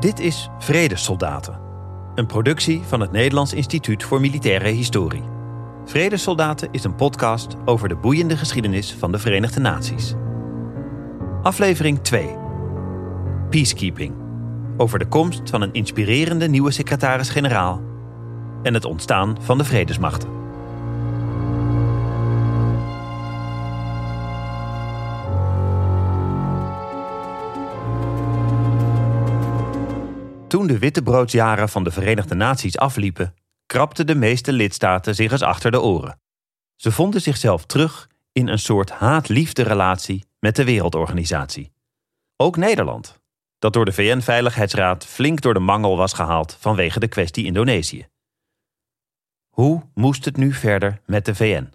Dit is Vredessoldaten, een productie van het Nederlands Instituut voor Militaire Historie. Vredessoldaten is een podcast over de boeiende geschiedenis van de Verenigde Naties. Aflevering 2. Peacekeeping. Over de komst van een inspirerende nieuwe secretaris-generaal en het ontstaan van de vredesmachten. Toen de wittebroodsjaren van de Verenigde Naties afliepen, krabden de meeste lidstaten zich eens achter de oren. Ze vonden zichzelf terug in een soort haat-liefde relatie met de wereldorganisatie. Ook Nederland, dat door de VN-veiligheidsraad flink door de mangel was gehaald vanwege de kwestie Indonesië. Hoe moest het nu verder met de VN?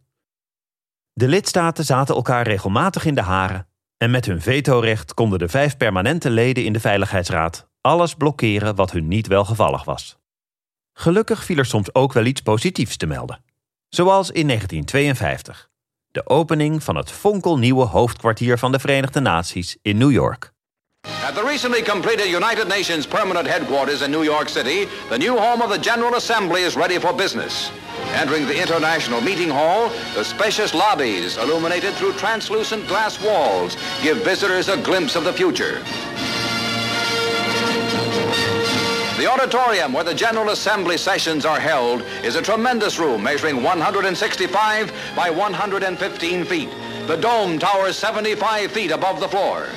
De lidstaten zaten elkaar regelmatig in de haren en met hun vetorecht konden de vijf permanente leden in de Veiligheidsraad alles blokkeren wat hun niet welgevallig was. Gelukkig viel er soms ook wel iets positiefs te melden. Zoals in 1952, de opening van het fonkelnieuwe hoofdkwartier van de Verenigde Naties in New York. At the recently completed United Nations permanent headquarters in New York City, the new home of the General Assembly is ready for business. Entering the International Meeting Hall, the spacious lobbies, illuminated through translucent glass walls, give visitors a glimpse of the future. The auditorium where the General Assembly sessions are held is a tremendous room measuring 165 by 115 feet. The dome towers 75 feet above the floor.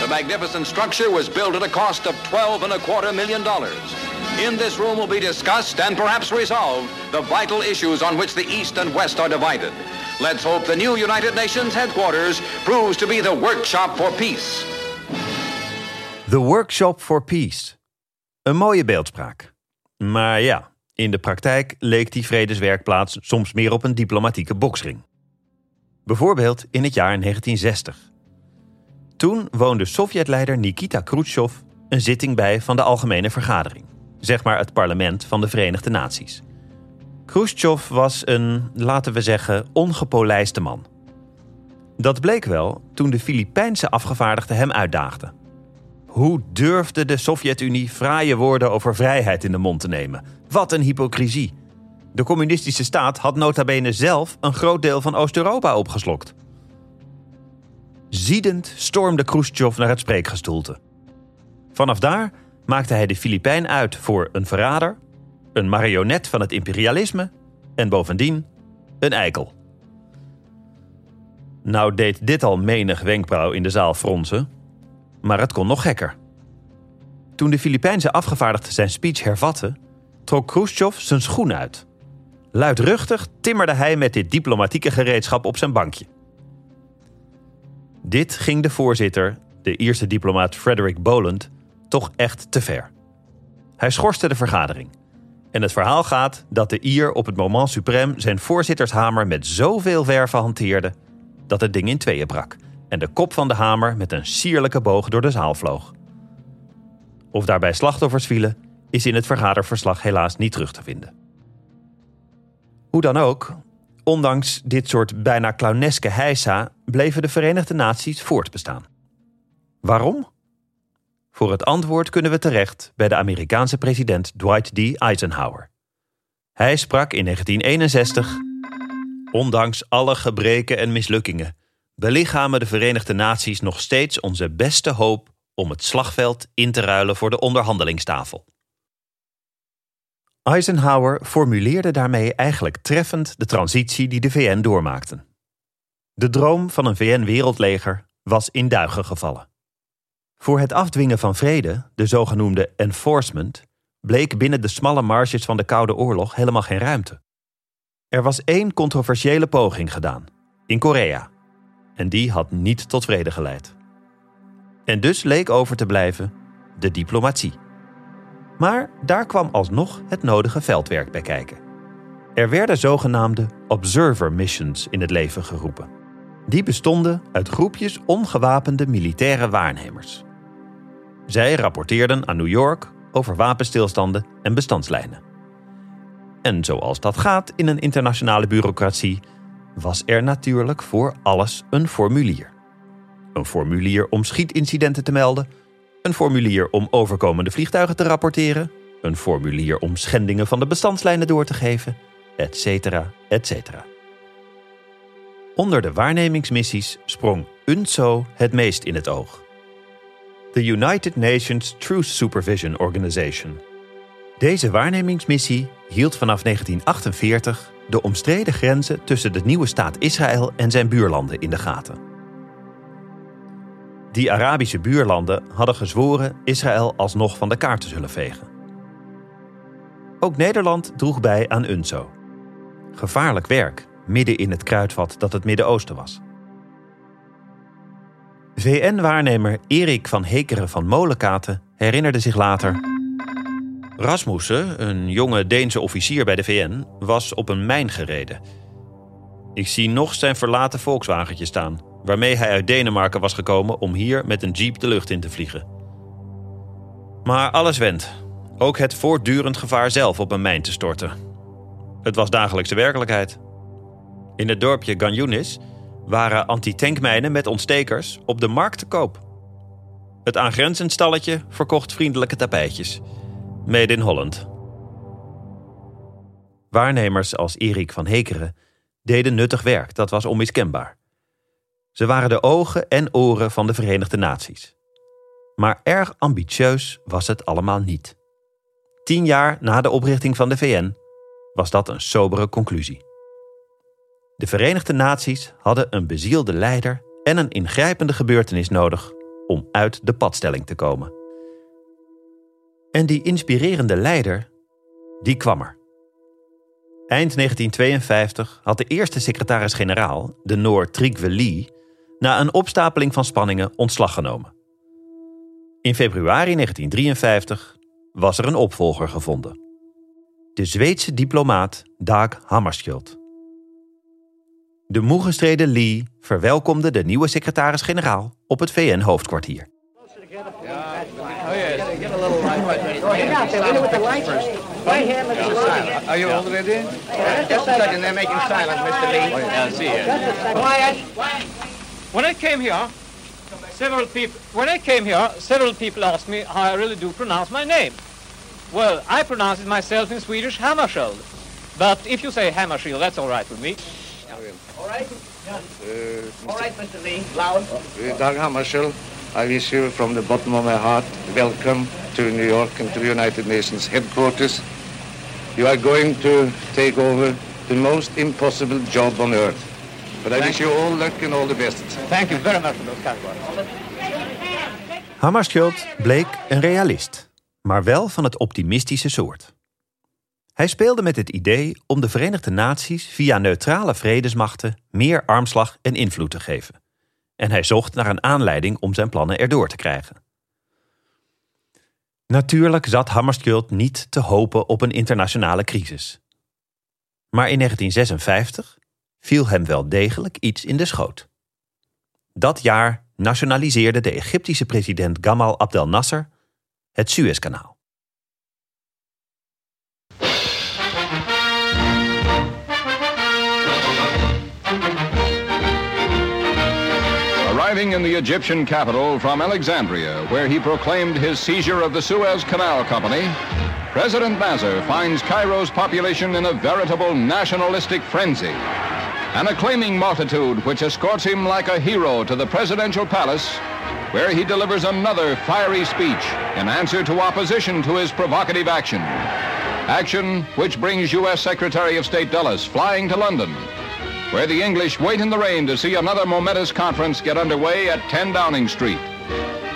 The magnificent structure was built at a cost of 12 and a quarter million dollars. In this room will be discussed and perhaps resolved the vital issues on which the East and West are divided. Let's hope the new United Nations headquarters proves to be the workshop for peace. The Workshop for Peace. Een mooie beeldspraak. Maar ja, in de praktijk leek die vredeswerkplaats soms meer op een diplomatieke boksring. Bijvoorbeeld in het jaar 1960. Toen woonde Sovjetleider Nikita Khrushchev een zitting bij van de Algemene Vergadering, zeg maar het parlement van de Verenigde Naties. Khrushchev was een, laten we zeggen, ongepolijste man. Dat bleek wel toen de Filipijnse afgevaardigde hem uitdaagden. Hoe durfde de Sovjet-Unie fraaie woorden over vrijheid in de mond te nemen? Wat een hypocrisie. De communistische staat had nota bene zelf een groot deel van Oost-Europa opgeslokt. Ziedend stormde Khrushchev naar het spreekgestoelte. Vanaf daar maakte hij de Filipijn uit voor een verrader, een marionet van het imperialisme en bovendien een eikel. Nou deed dit al menig wenkbrauw in de zaal fronsen, maar het kon nog gekker. Toen de Filipijnse afgevaardigde zijn speech hervatte, trok Khrushchev zijn schoen uit. Luidruchtig timmerde hij met dit diplomatieke gereedschap op zijn bankje. Dit ging de voorzitter, de Ierse diplomaat Frederick Boland, toch echt te ver. Hij schorste de vergadering. En het verhaal gaat dat de Ier op het moment suprême zijn voorzittershamer met zoveel verve hanteerde dat het ding in tweeën brak en de kop van de hamer met een sierlijke boog door de zaal vloog. Of daarbij slachtoffers vielen, is in het vergaderverslag helaas niet terug te vinden. Hoe dan ook, ondanks dit soort bijna clowneske heisa bleven de Verenigde Naties voortbestaan. Waarom? Voor het antwoord kunnen we terecht bij de Amerikaanse president Dwight D. Eisenhower. Hij sprak in 1961: Ondanks alle gebreken en mislukkingen belichamen de Verenigde Naties nog steeds onze beste hoop om het slagveld in te ruilen voor de onderhandelingstafel. Eisenhower formuleerde daarmee eigenlijk treffend de transitie die de VN doormaakte. De droom van een VN-wereldleger was in duigen gevallen. Voor het afdwingen van vrede, de zogenoemde enforcement, bleek binnen de smalle marges van de Koude Oorlog helemaal geen ruimte. Er was één controversiële poging gedaan, in Korea, en die had niet tot vrede geleid. En dus leek over te blijven de diplomatie. Maar daar kwam alsnog het nodige veldwerk bij kijken. Er werden zogenaamde observer missions in het leven geroepen. Die bestonden uit groepjes ongewapende militaire waarnemers. Zij rapporteerden aan New York over wapenstilstanden en bestandslijnen. En zoals dat gaat in een internationale bureaucratie, was er natuurlijk voor alles een formulier. een formulier om schietincidenten te melden, een formulier om overkomende vliegtuigen te rapporteren, een formulier om schendingen van de bestandslijnen door te geven, etc. etc. Onder de waarnemingsmissies sprong UNSO het meest in het oog. De United Nations Truth Supervision Organization. Deze waarnemingsmissie hield vanaf 1948 de omstreden grenzen tussen de nieuwe staat Israël en zijn buurlanden in de gaten. Die Arabische buurlanden hadden gezworen Israël alsnog van de kaart te zullen vegen. Ook Nederland droeg bij aan UNSO. Gevaarlijk werk, midden in het kruidvat dat het Midden-Oosten was. VN-waarnemer Erik van Hekeren van Molenkaten herinnerde zich later. Rasmussen, een jonge Deense officier bij de VN, was op een mijn gereden. Ik zie nog zijn verlaten Volkswagentje staan, waarmee hij uit Denemarken was gekomen om hier met een jeep de lucht in te vliegen. Maar alles went. Ook het voortdurend gevaar zelf op een mijn te storten. Het was dagelijkse werkelijkheid. In het dorpje Ganjunis waren anti-tankmijnen met ontstekers op de markt te koop. Het aangrenzend stalletje verkocht vriendelijke tapijtjes. Made in Holland. Waarnemers als Erik van Hekeren deden nuttig werk, dat was onmiskenbaar. Ze waren de ogen en oren van de Verenigde Naties. Maar erg ambitieus was het allemaal niet. Tien jaar na de oprichting van de VN was dat een sobere conclusie. De Verenigde Naties hadden een bezielde leider en een ingrijpende gebeurtenis nodig om uit de padstelling te komen. En die inspirerende leider, die kwam er. Eind 1952 had de eerste secretaris-generaal, de Noor Lee, na een opstapeling van spanningen ontslag genomen. In februari 1953 was er een opvolger gevonden. De Zweedse diplomaat Dag Hammarskjöld. De moe gestreden Lee verwelkomde de nieuwe secretaris-generaal op het VN-hoofdkwartier. Are you all ready? Just a second, they're making silence, Mr. Lee. Yeah, see it. Quiet. When I came here, several people. When I came here, several people asked me how I really do pronounce my name. Well, I pronounce it myself in Swedish Hammarskjöld. But if you say Hammarskjöld, that's all right with me. All right? All right, Mr. Lee. Loud. Uh, Dag Hammarskjöld, I wish you from the bottom of my heart welcome to New York and to the United Nations headquarters. You are going to take over the most impossible job on earth. But I wish you all luck and all the best. Thank you very much for those kind words. Hammarskjöld bleek een realist, maar wel van het optimistische soort. Hij speelde met het idee om de Verenigde Naties via neutrale vredesmachten meer armslag en invloed te geven. En hij zocht naar een aanleiding om zijn plannen erdoor te krijgen. Natuurlijk zat Hammarskjöld niet te hopen op een internationale crisis. Maar in 1956 viel hem wel degelijk iets in de schoot. Dat jaar nationaliseerde de Egyptische president Gamal Abdel Nasser het Suezkanaal. Arriving in the Egyptian capital from Alexandria, where he proclaimed his seizure of the Suez Canal Company, President Nasser finds Cairo's population in a veritable nationalistic frenzy. An acclaiming multitude which escorts him like a hero to the presidential palace, where he delivers another fiery speech in answer to opposition to his provocative action. Action which brings U.S. Secretary of State Dulles flying to London where the English wait in the rain to see another momentous conference get underway at 10 Downing Street.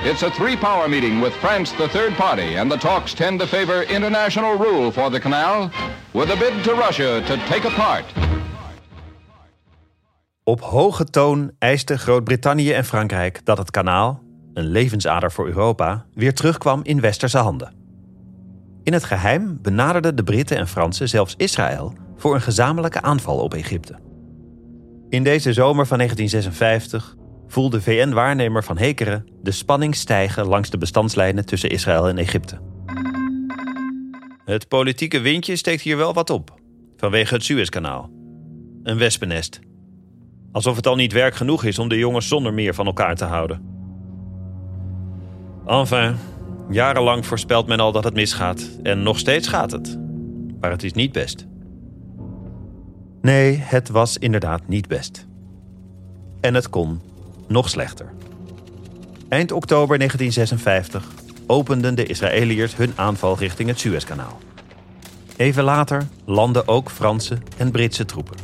It's a three-power meeting with France the third party, and the talks tend to favor international rule for the canal, with a bid to Russia to take a part. Op hoge toon eisten Groot-Brittannië en Frankrijk dat het kanaal, een levensader voor Europa, weer terugkwam in westerse handen. In het geheim benaderden de Britten en Fransen zelfs Israël voor een gezamenlijke aanval op Egypte. In deze zomer van 1956 voelde VN-waarnemer van Hekeren de spanning stijgen langs de bestandslijnen tussen Israël en Egypte. Het politieke windje steekt hier wel wat op, vanwege het Suezkanaal. Een wespennest. Alsof het al niet werk genoeg is om de jongens zonder meer van elkaar te houden. Enfin, jarenlang voorspelt men al dat het misgaat. En nog steeds gaat het. Maar het is niet best. Nee, het was inderdaad niet best. En het kon nog slechter. Eind oktober 1956 openden de Israëliërs hun aanval richting het Suezkanaal. Even later landden ook Franse en Britse troepen.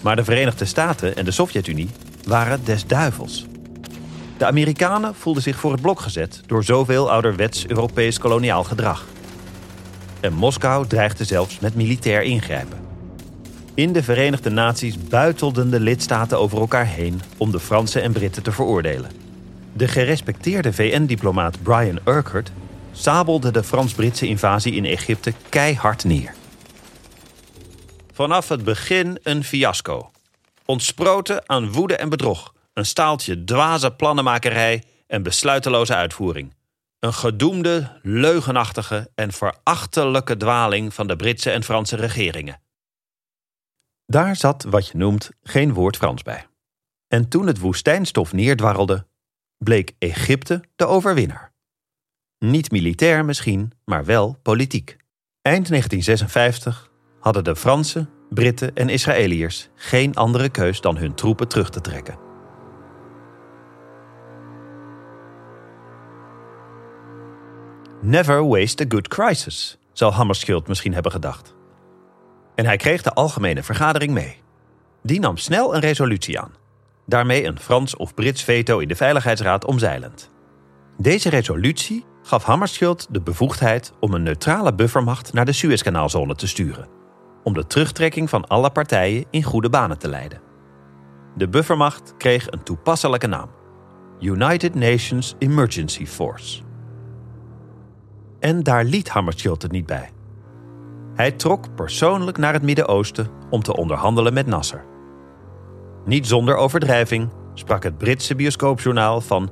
Maar de Verenigde Staten en de Sovjet-Unie waren des duivels. De Amerikanen voelden zich voor het blok gezet door zoveel ouderwets Europees koloniaal gedrag. En Moskou dreigde zelfs met militair ingrijpen. In de Verenigde Naties buitelden de lidstaten over elkaar heen om de Fransen en Britten te veroordelen. De gerespecteerde VN-diplomaat Brian Urquhart sabelde de Frans-Britse invasie in Egypte keihard neer. Vanaf het begin een fiasco. Ontsproten aan woede en bedrog. Een staaltje dwaze plannenmakerij en besluiteloze uitvoering. Een gedoemde, leugenachtige en verachtelijke dwaling van de Britse en Franse regeringen. Daar zat wat je noemt geen woord Frans bij. En toen het woestijnstof neerdwarrelde, bleek Egypte de overwinnaar. Niet militair misschien, maar wel politiek. Eind 1956 hadden de Fransen, Britten en Israëliërs geen andere keus dan hun troepen terug te trekken. Never waste a good crisis, zal Hammarskjöld misschien hebben gedacht. En hij kreeg de algemene vergadering mee. Die nam snel een resolutie aan. Daarmee een Frans of Brits veto in de Veiligheidsraad omzeilend. Deze resolutie gaf Hammarskjöld de bevoegdheid om een neutrale buffermacht naar de Suezkanaalzone te sturen, om de terugtrekking van alle partijen in goede banen te leiden. De buffermacht kreeg een toepasselijke naam: United Nations Emergency Force. En daar liet Hammarskjöld het niet bij. Hij trok persoonlijk naar het Midden-Oosten om te onderhandelen met Nasser. Niet zonder overdrijving sprak het Britse bioscoopjournaal van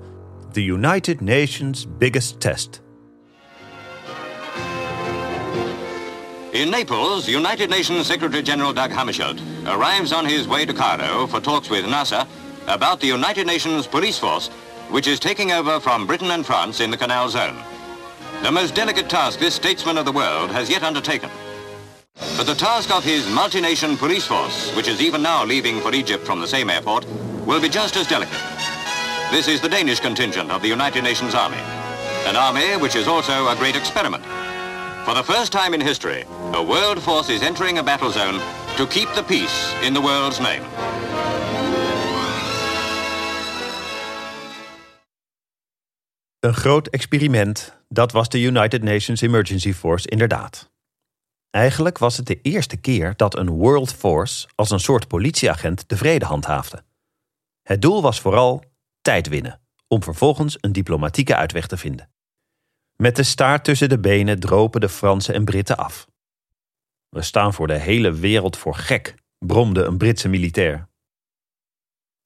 The United Nations Biggest Test. In Naples, United Nations Secretary-General Doug Hammarskjöld arrives on his way to Cairo for talks with Nasser about the United Nations police force, which is taking over from Britain and France in the Canal Zone. The most delicate task this statesman of the world has yet undertaken. But the task of his multi-nation police force, which is even now leaving for Egypt from the same airport, will be just as delicate. This is the Danish contingent of the United Nations Army. An army which is also a great experiment. For the first time in history, a world force is entering a battle zone to keep the peace in the world's name. Een groot experiment, dat was de United Nations Emergency Force inderdaad. Eigenlijk was het de eerste keer dat een World Force als een soort politieagent de vrede handhaafde. Het doel was vooral tijd winnen, om vervolgens een diplomatieke uitweg te vinden. Met de staart tussen de benen dropen de Fransen en Britten af. We staan voor de hele wereld voor gek, bromde een Britse militair.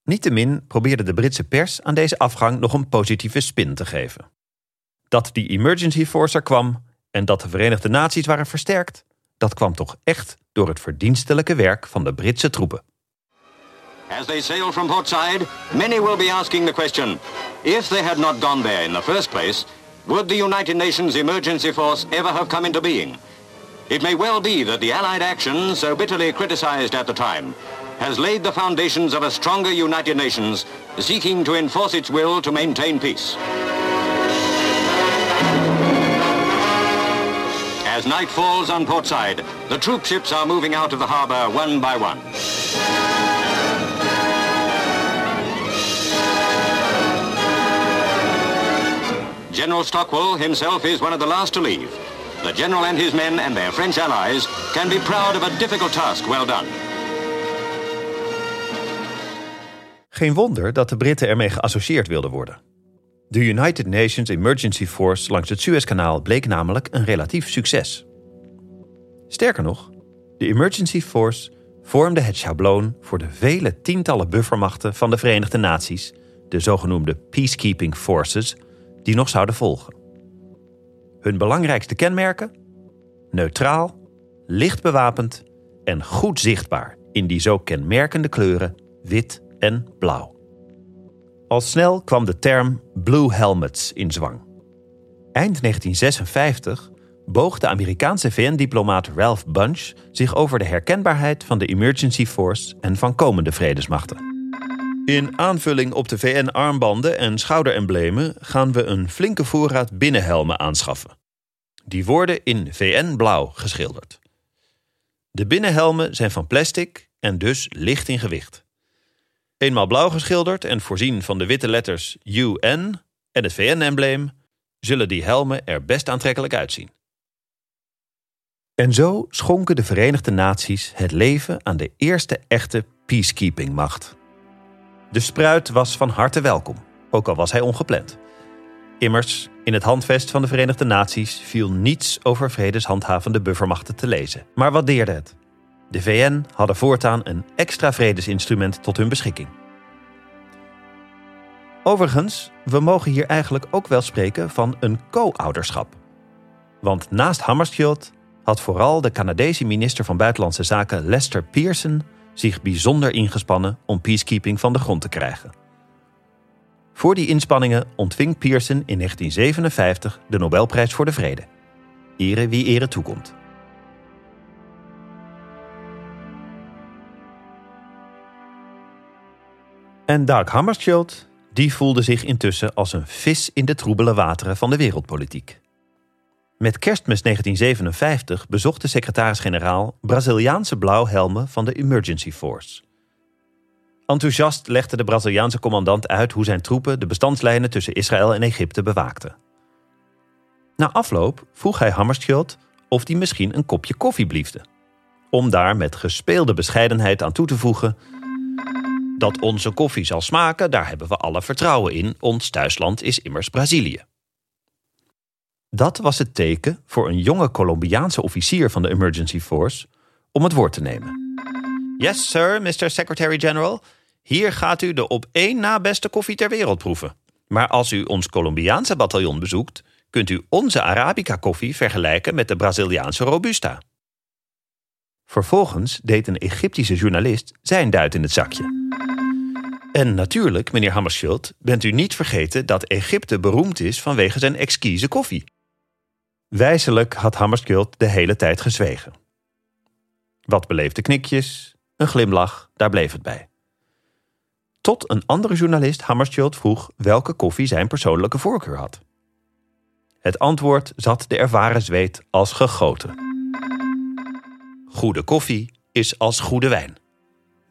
Niettemin probeerde de Britse pers aan deze afgang nog een positieve spin te geven. Dat die emergency force er kwam en dat de Verenigde Naties waren versterkt, dat kwam toch echt door het verdienstelijke werk van de Britse troepen. As they sail from portside, many will be asking the question, if they had not gone there in the first place, would the United Nations Emergency Force ever have come into being? It may well be that the Allied action, so bitterly criticized at the time, has laid the foundations of a stronger United Nations seeking to enforce its will to maintain peace. As night falls on port portside, the troop ships are moving out of the harbor one by one. General Stockwell himself is one of the last to leave. The general and his men and their French allies can be proud of a difficult task well done. Geen wonder dat de Britten ermee geassocieerd wilden worden. De United Nations Emergency Force langs het Suezkanaal bleek namelijk een relatief succes. Sterker nog, de Emergency Force vormde het schabloon voor de vele tientallen buffermachten van de Verenigde Naties, de zogenoemde Peacekeeping Forces, die nog zouden volgen. Hun belangrijkste kenmerken? Neutraal, licht bewapend en goed zichtbaar in die zo kenmerkende kleuren wit en blauw. Al snel kwam de term Blue Helmets in zwang. Eind 1956 boog de Amerikaanse VN-diplomaat Ralph Bunch zich over de herkenbaarheid van de Emergency Force en van komende vredesmachten. In aanvulling op de VN-armbanden en schouderemblemen gaan we een flinke voorraad binnenhelmen aanschaffen. Die worden in VN-blauw geschilderd. De binnenhelmen zijn van plastic en dus licht in gewicht. Eenmaal blauw geschilderd en voorzien van de witte letters UN en het VN-embleem, zullen die helmen er best aantrekkelijk uitzien. En zo schonken de Verenigde Naties het leven aan de eerste echte peacekeeping-macht. De spruit was van harte welkom, ook al was hij ongepland. Immers, in het handvest van de Verenigde Naties viel niets over vredeshandhavende buffermachten te lezen. Maar wat deerde het? De VN hadden voortaan een extra vredesinstrument tot hun beschikking. Overigens, we mogen hier eigenlijk ook wel spreken van een co-ouderschap. Want naast Hammarskjöld had vooral de Canadese minister van Buitenlandse Zaken Lester Pearson zich bijzonder ingespannen om peacekeeping van de grond te krijgen. Voor die inspanningen ontving Pearson in 1957 de Nobelprijs voor de Vrede. Ere wie ere toekomt. En Dag Hammarskjöld, die voelde zich intussen als een vis in de troebele wateren van de wereldpolitiek. Met kerstmis 1957 bezocht de secretaris-generaal Braziliaanse blauwhelmen van de Emergency Force. Enthousiast legde de Braziliaanse commandant uit hoe zijn troepen de bestandslijnen tussen Israël en Egypte bewaakten. Na afloop vroeg hij Hammarskjöld of hij misschien een kopje koffie bliefde. Om daar met gespeelde bescheidenheid aan toe te voegen... Dat onze koffie zal smaken, daar hebben we alle vertrouwen in. Ons thuisland is immers Brazilië. Dat was het teken voor een jonge Colombiaanse officier van de Emergency Force om het woord te nemen. Yes, sir, Mr. Secretary-General. Hier gaat u de op één na beste koffie ter wereld proeven. Maar als u ons Colombiaanse bataljon bezoekt, kunt u onze Arabica-koffie vergelijken met de Braziliaanse Robusta. Vervolgens deed een Egyptische journalist zijn duit in het zakje. En natuurlijk, meneer Hammarskjöld, bent u niet vergeten dat Egypte beroemd is vanwege zijn exquise koffie. Wijzelijk had Hammarskjöld de hele tijd gezwegen. Wat beleefde knikjes, een glimlach, daar bleef het bij. Tot een andere journalist Hammarskjöld vroeg welke koffie zijn persoonlijke voorkeur had. Het antwoord zat de ervaren zweet als gegoten. Goede koffie is als goede wijn.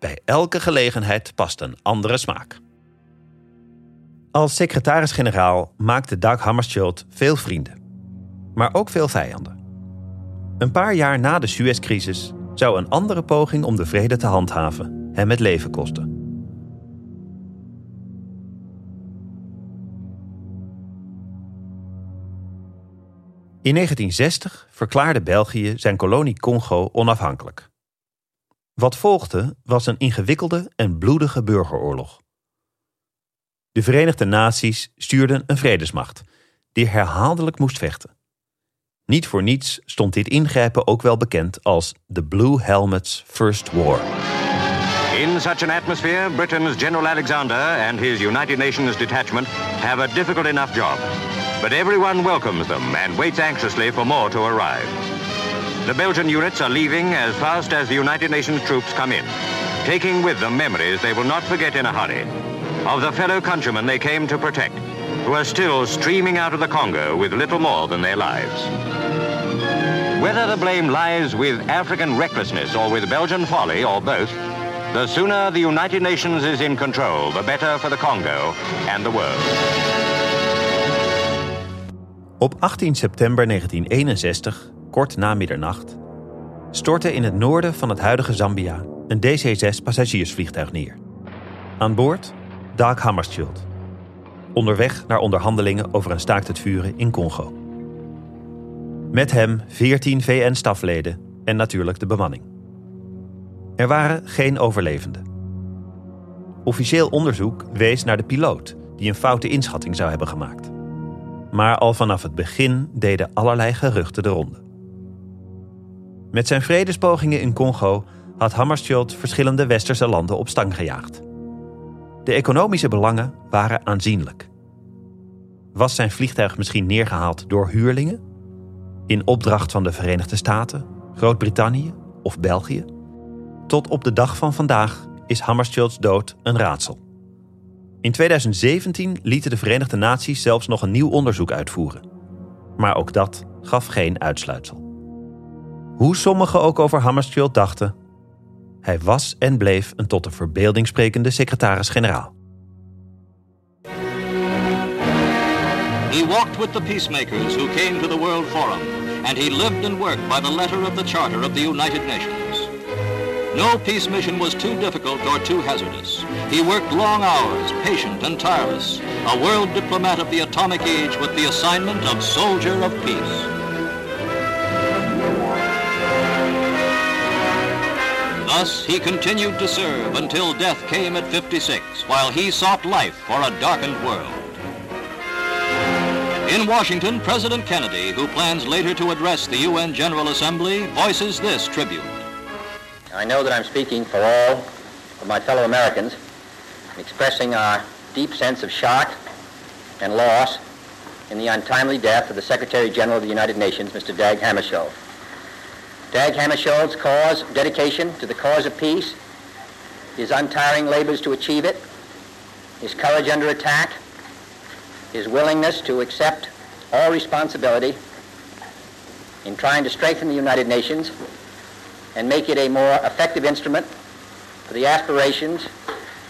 Bij elke gelegenheid past een andere smaak. Als secretaris-generaal maakte Dag Hammarskjöld veel vrienden maar ook veel vijanden. Een paar jaar na de Suezcrisis zou een andere poging om de vrede te handhaven hem het leven kosten. In 1960 verklaarde België zijn kolonie Congo onafhankelijk. Wat volgde was een ingewikkelde en bloedige burgeroorlog. De Verenigde Naties stuurden een vredesmacht die herhaaldelijk moest vechten. Niet voor niets stond dit ingrijpen ook wel bekend als de Blue Helmets First War. In such an atmosphere, Britain's General Alexander and his United Nations detachment have a difficult enough job. But everyone welcomes them and waits anxiously for more to arrive. The Belgian units are leaving as fast as the United Nations troops come in, taking with them memories they will not forget in a hurry of the fellow countrymen they came to protect, who are still streaming out of the Congo with little more than their lives. Whether the blame lies with African recklessness or with Belgian folly or both, the sooner the United Nations is in control, the better for the Congo and the world. Op 18 september 1961, kort na middernacht, stortte in het noorden van het huidige Zambia een DC-6 passagiersvliegtuig neer. Aan boord Dag Hammarskjöld. Onderweg naar onderhandelingen over een staakt het vuren in Congo. Met hem 14 VN-stafleden en natuurlijk de bemanning. Er waren geen overlevenden. Officieel onderzoek wees naar de piloot, die een foute inschatting zou hebben gemaakt. Maar al vanaf het begin deden allerlei geruchten de ronde. Met zijn vredespogingen in Congo had Hammarskjöld verschillende westerse landen op stang gejaagd. De economische belangen waren aanzienlijk. Was zijn vliegtuig misschien neergehaald door huurlingen? In opdracht van de Verenigde Staten, Groot-Brittannië of België? Tot op de dag van vandaag is Hammarskjölds dood een raadsel. In 2017 lieten de Verenigde Naties zelfs nog een nieuw onderzoek uitvoeren. Maar ook dat gaf geen uitsluitsel. Hoe sommigen ook over Hammarskjöld dachten, hij was en bleef een tot de verbeelding sprekende secretaris-generaal. He walked with the peacemakers who came to the World Forum, and he lived and worked by the letter of the Charter of the United Nations. No peace mission was too difficult or too hazardous. He worked long hours, patient and tireless, a world diplomat of the atomic age with the assignment of soldier of peace. Thus, he continued to serve until death came at 56, while he sought life for a darkened world. In Washington, President Kennedy, who plans later to address the UN General Assembly, voices this tribute. I know that I'm speaking for all of my fellow Americans, expressing our deep sense of shock and loss in the untimely death of the Secretary General of the United Nations, Mr. Dag Hammarskjöld. Dag Hammarskjöld's cause, dedication to the cause of peace, his untiring labors to achieve it, his courage under attack, his willingness to accept all responsibility in trying to strengthen the United Nations and make it a more effective instrument for the aspirations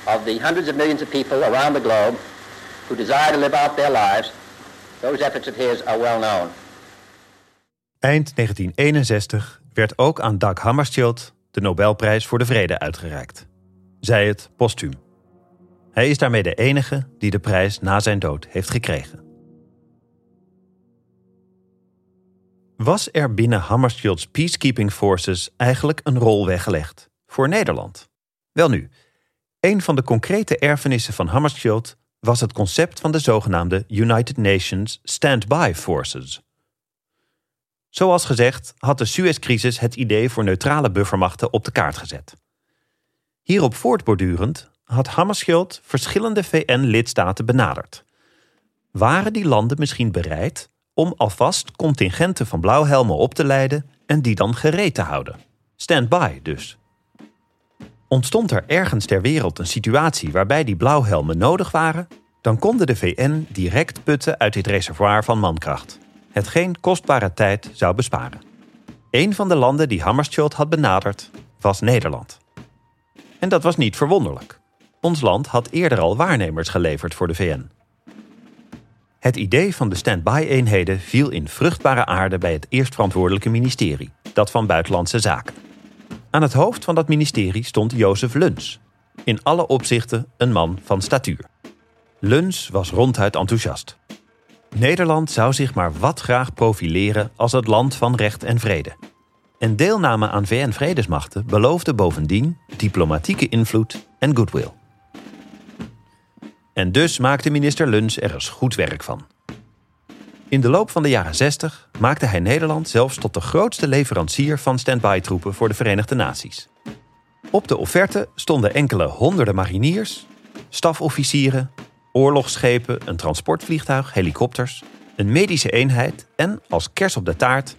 of the hundreds of millions of people around the globe who desire to live out their lives, those efforts of his are well known. Eind 1961 werd ook aan Dag Hammarskjöld de Nobelprijs voor de Vrede uitgereikt. Zij het postuum. Hij is daarmee de enige die de prijs na zijn dood heeft gekregen. Was er binnen Hammarskjöld's peacekeeping forces eigenlijk een rol weggelegd voor Nederland? Welnu, een van de concrete erfenissen van Hammarskjöld was het concept van de zogenaamde United Nations Standby Forces. Zoals gezegd had de Suez-crisis het idee voor neutrale buffermachten op de kaart gezet. Hierop voortbordurend had Hammarskjöld verschillende VN-lidstaten benaderd. Waren die landen misschien bereid om alvast contingenten van blauwhelmen op te leiden en die dan gereed te houden? Stand-by dus. Ontstond er ergens ter wereld een situatie waarbij die blauwhelmen nodig waren, dan konden de VN direct putten uit dit reservoir van mankracht, hetgeen kostbare tijd zou besparen. Een van de landen die Hammarskjöld had benaderd was Nederland. En dat was niet verwonderlijk. Ons land had eerder al waarnemers geleverd voor de VN. Het idee van de stand-by-eenheden viel in vruchtbare aarde bij het eerstverantwoordelijke ministerie, dat van Buitenlandse Zaken. Aan het hoofd van dat ministerie stond Jozef Luns, in alle opzichten een man van statuur. Luns was ronduit enthousiast. Nederland zou zich maar wat graag profileren als het land van recht en vrede. En deelname aan VN-vredesmachten beloofde bovendien diplomatieke invloed en goodwill. En dus maakte minister Luns er eens goed werk van. In de loop van de jaren 60 maakte hij Nederland zelfs tot de grootste leverancier van stand-by-troepen voor de Verenigde Naties. Op de offerte stonden enkele honderden mariniers, stafofficieren, oorlogsschepen, een transportvliegtuig, helikopters, een medische eenheid en, als kers op de taart,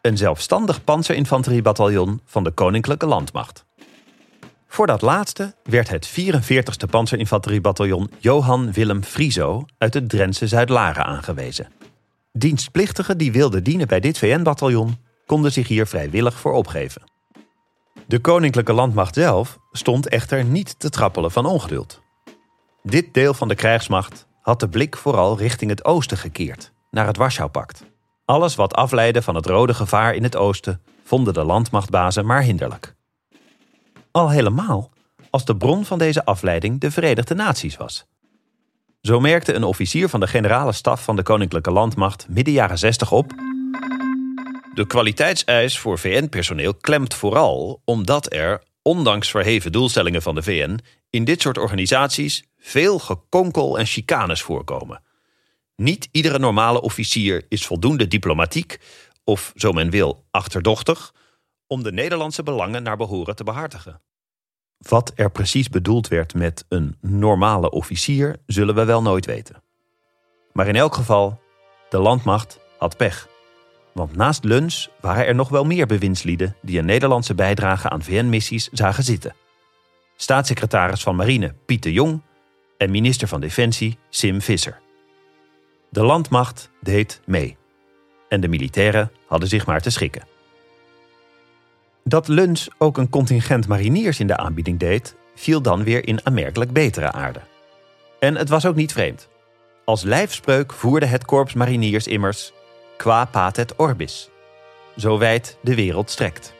een zelfstandig panzerinfanteriebataljon van de Koninklijke Landmacht. Voor dat laatste werd het 44e panzerinfanteriebataljon Johan Willem Frieso uit het Drentse Zuid-Laren aangewezen. Dienstplichtigen die wilden dienen bij dit VN-bataljon konden zich hier vrijwillig voor opgeven. De Koninklijke Landmacht zelf stond echter niet te trappelen van ongeduld. Dit deel van de krijgsmacht had de blik vooral richting het oosten gekeerd, naar het Warschau-pact. Alles wat afleidde van het rode gevaar in het oosten vonden de landmachtbazen maar hinderlijk. Al helemaal als de bron van deze afleiding de Verenigde Naties was. Zo merkte een officier van de generale staf van de Koninklijke Landmacht midden jaren 60 op. De kwaliteitseis voor VN-personeel klemt vooral omdat er, ondanks verheven doelstellingen van de VN, in dit soort organisaties veel gekonkel en chicanes voorkomen. Niet iedere normale officier is voldoende diplomatiek, of zo men wil, achterdochtig, om de Nederlandse belangen naar behoren te behartigen. Wat er precies bedoeld werd met een normale officier, zullen we wel nooit weten. Maar in elk geval, de landmacht had pech. Want naast Luns waren er nog wel meer bewindslieden die een Nederlandse bijdrage aan VN-missies zagen zitten. Staatssecretaris van Marine Pieter Jong en minister van Defensie Sim Visser. De landmacht deed mee. En de militairen hadden zich maar te schikken. Dat Luns ook een contingent mariniers in de aanbieding deed, viel dan weer in aanmerkelijk betere aarde. En het was ook niet vreemd. Als lijfspreuk voerde het korps mariniers immers qua patet orbis, zo wijd de wereld strekt.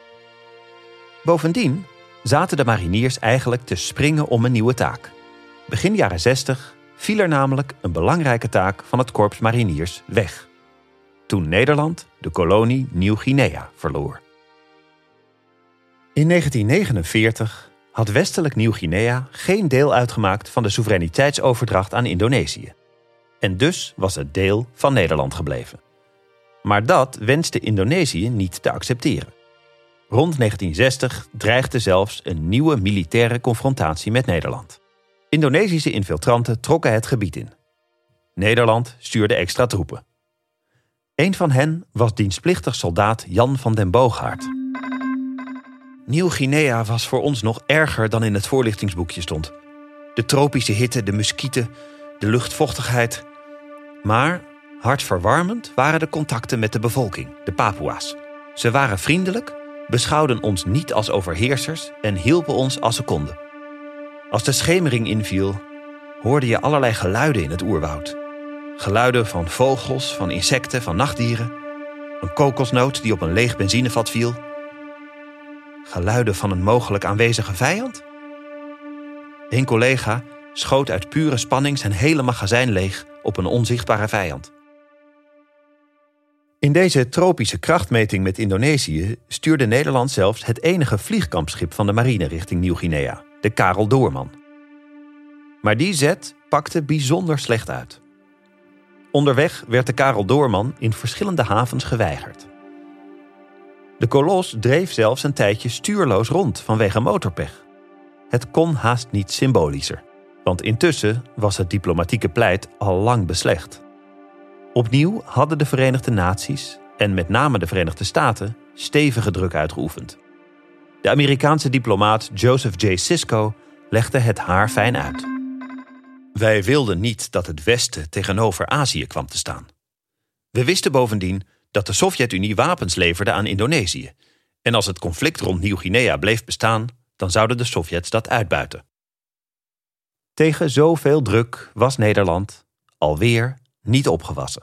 Bovendien zaten de mariniers eigenlijk te springen om een nieuwe taak. Begin jaren 60 viel er namelijk een belangrijke taak van het korps mariniers weg. Toen Nederland de kolonie Nieuw-Guinea verloor. In 1949 had westelijk Nieuw-Guinea geen deel uitgemaakt van de soevereiniteitsoverdracht aan Indonesië. En dus was het deel van Nederland gebleven. Maar dat wenste Indonesië niet te accepteren. Rond 1960 dreigde zelfs een nieuwe militaire confrontatie met Nederland. Indonesische infiltranten trokken het gebied in. Nederland stuurde extra troepen. Een van hen was dienstplichtig soldaat Jan van den Boogaard. Nieuw-Guinea was voor ons nog erger dan in het voorlichtingsboekje stond. De tropische hitte, de muskieten, de luchtvochtigheid. Maar hartverwarmend waren de contacten met de bevolking, de Papua's. Ze waren vriendelijk, beschouwden ons niet als overheersers en hielpen ons als ze konden. Als de schemering inviel, hoorde je allerlei geluiden in het oerwoud. Geluiden van vogels, van insecten, van nachtdieren. Een kokosnoot die op een leeg benzinevat viel. Geluiden van een mogelijk aanwezige vijand? Een collega schoot uit pure spanning zijn hele magazijn leeg op een onzichtbare vijand. In deze tropische krachtmeting met Indonesië stuurde Nederland zelfs het enige vliegkampschip van de marine richting Nieuw-Guinea, de Karel Doorman. Maar die zet pakte bijzonder slecht uit. Onderweg werd de Karel Doorman in verschillende havens geweigerd. De kolos dreef zelfs een tijdje stuurloos rond vanwege motorpech. Het kon haast niet symbolischer, want intussen was het diplomatieke pleit al lang beslecht. Opnieuw hadden de Verenigde Naties en met name de Verenigde Staten stevige druk uitgeoefend. De Amerikaanse diplomaat Joseph J. Sisko legde het haar fijn uit. Wij wilden niet dat het Westen tegenover Azië kwam te staan. We wisten bovendien dat de Sovjet-Unie wapens leverde aan Indonesië. En als het conflict rond Nieuw-Guinea bleef bestaan, dan zouden de Sovjets dat uitbuiten. Tegen zoveel druk was Nederland alweer niet opgewassen.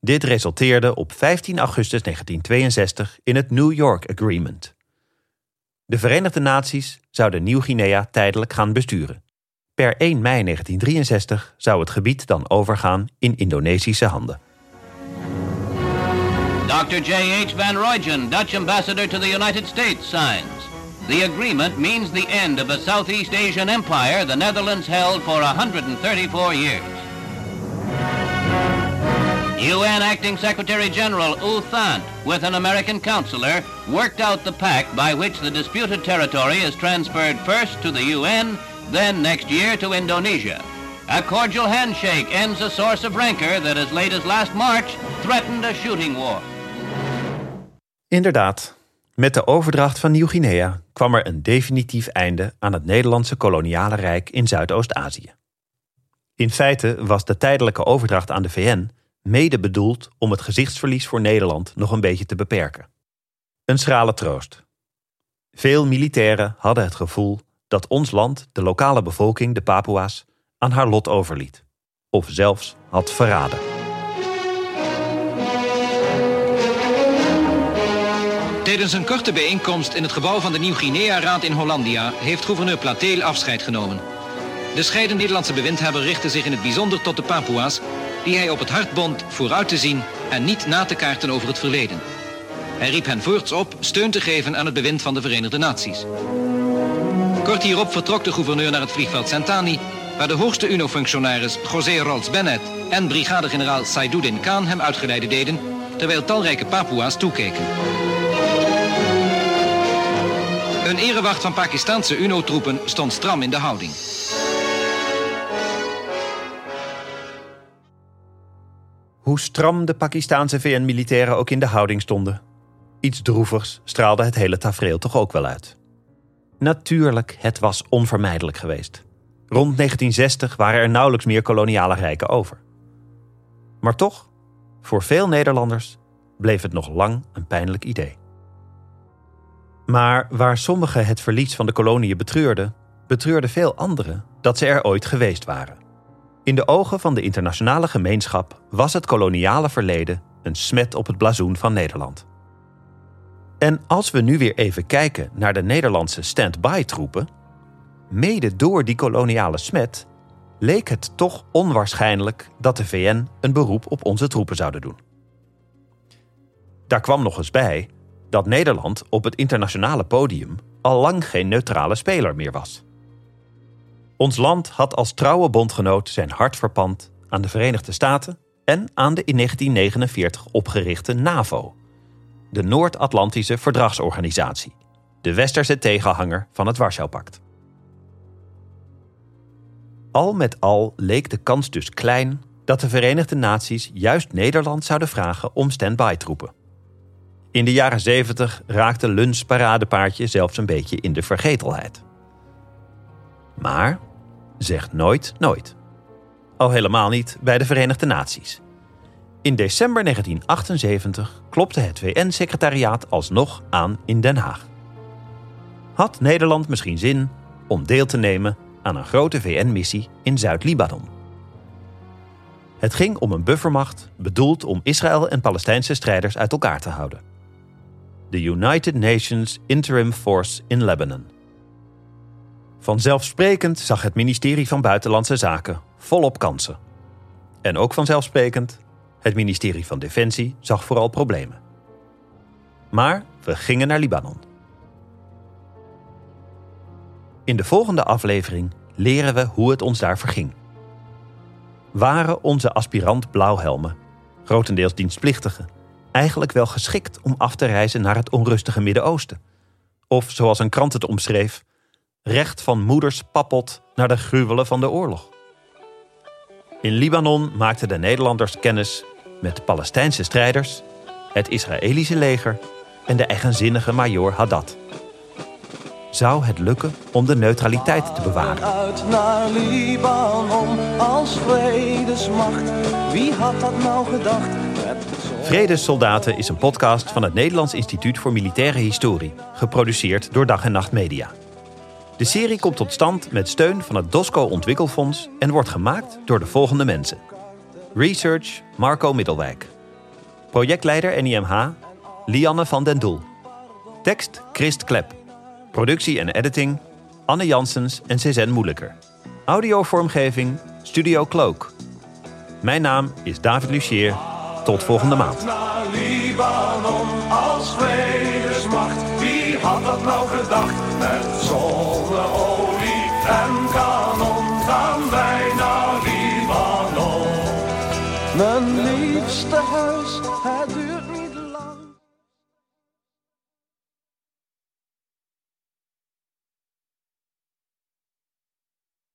Dit resulteerde op 15 augustus 1962 in het New York Agreement. De Verenigde Naties zouden Nieuw-Guinea tijdelijk gaan besturen. Per 1 mei 1963 zou het gebied dan overgaan in Indonesische handen. Dr. J.H. Van Rooyen, Dutch ambassador to the United States, signs. The agreement means the end of a Southeast Asian empire the Netherlands held for 134 years. UN Acting Secretary General U Thant, with an American counselor, worked out the pact by which the disputed territory is transferred first to the UN, then next year to Indonesia. A cordial handshake ends a source of rancor that as late as last March threatened a shooting war. Inderdaad, met de overdracht van Nieuw-Guinea kwam er een definitief einde aan het Nederlandse koloniale rijk in Zuidoost-Azië. In feite was de tijdelijke overdracht aan de VN mede bedoeld om het gezichtsverlies voor Nederland nog een beetje te beperken. Een schrale troost. Veel militairen hadden het gevoel dat ons land de lokale bevolking, de Papua's, aan haar lot overliet. Of zelfs had verraden. Tijdens een korte bijeenkomst in het gebouw van de Nieuw-Guinea-raad in Hollandia heeft gouverneur Plateel afscheid genomen. De scheidende Nederlandse bewindhebber richtte zich in het bijzonder tot de Papua's, die hij op het hart bond vooruit te zien en niet na te kaarten over het verleden. Hij riep hen voorts op steun te geven aan het bewind van de Verenigde Naties. Kort hierop vertrok de gouverneur naar het vliegveld Santani, waar de hoogste UNO-functionaris José Rolls Bennett en brigadegeneraal Saiduddin Khan hem uitgeleide deden, terwijl talrijke Papua's toekeken. Een erewacht van Pakistanse UNO-troepen stond stram in de houding. Hoe stram de Pakistaanse VN-militairen ook in de houding stonden. Iets droevigs straalde het hele tafereel toch ook wel uit. Natuurlijk, het was onvermijdelijk geweest. Rond 1960 waren er nauwelijks meer koloniale rijken over. Maar toch, voor veel Nederlanders bleef het nog lang een pijnlijk idee. Maar waar sommigen het verlies van de koloniën betreurden, betreurden veel anderen dat ze er ooit geweest waren. In de ogen van de internationale gemeenschap was het koloniale verleden een smet op het blazoen van Nederland. En als we nu weer even kijken naar de Nederlandse stand-by-troepen, mede door die koloniale smet leek het toch onwaarschijnlijk dat de VN een beroep op onze troepen zouden doen. Daar kwam nog eens bij dat Nederland op het internationale podium al lang geen neutrale speler meer was. Ons land had als trouwe bondgenoot zijn hart verpand aan de Verenigde Staten en aan de in 1949 opgerichte NAVO, de Noord-Atlantische Verdragsorganisatie, de westerse tegenhanger van het Warschau-pact. Al met al leek de kans dus klein dat de Verenigde Naties juist Nederland zouden vragen om stand-by-troepen. In de jaren 70 raakte Luns paradepaardje zelfs een beetje in de vergetelheid. Maar zeg nooit nooit. Al helemaal niet bij de Verenigde Naties. In december 1978 klopte het VN-secretariaat alsnog aan in Den Haag. Had Nederland misschien zin om deel te nemen aan een grote VN-missie in Zuid-Libanon? Het ging om een buffermacht bedoeld om Israël en Palestijnse strijders uit elkaar te houden. De United Nations Interim Force in Lebanon. Vanzelfsprekend zag het ministerie van Buitenlandse Zaken volop kansen. En ook vanzelfsprekend, het ministerie van Defensie zag vooral problemen. Maar we gingen naar Libanon. In de volgende aflevering leren we hoe het ons daar verging. Waren onze aspirant blauwhelmen, grotendeels dienstplichtigen, eigenlijk wel geschikt om af te reizen naar het onrustige Midden-Oosten? Of zoals een krant het omschreef, recht van moeders pappot naar de gruwelen van de oorlog. In Libanon maakten de Nederlanders kennis met Palestijnse strijders, het Israëlische leger en de eigenzinnige majoor Haddad. Zou het lukken om de neutraliteit te bewaren? Uit naar Libanon als vredesmacht. Wie had dat nou gedacht? Vredessoldaten is een podcast van het Nederlands Instituut voor Militaire Historie, geproduceerd door Dag en Nacht Media. De serie komt tot stand met steun van het DOSCO Ontwikkelfonds en wordt gemaakt door de volgende mensen. Research Marco Middelwijk. Projectleider NIMH Lianne van den Doel. Tekst Christ Klep. Productie en editing Anne Janssens en Cezanne Moeilijker. Audiovormgeving Studio Cloak. Mijn naam is David Lucier. Tot volgende maand. Dat nou gedacht? Met zonneolie en kanon gaan wij naar Libanon. Mijn liefste huis,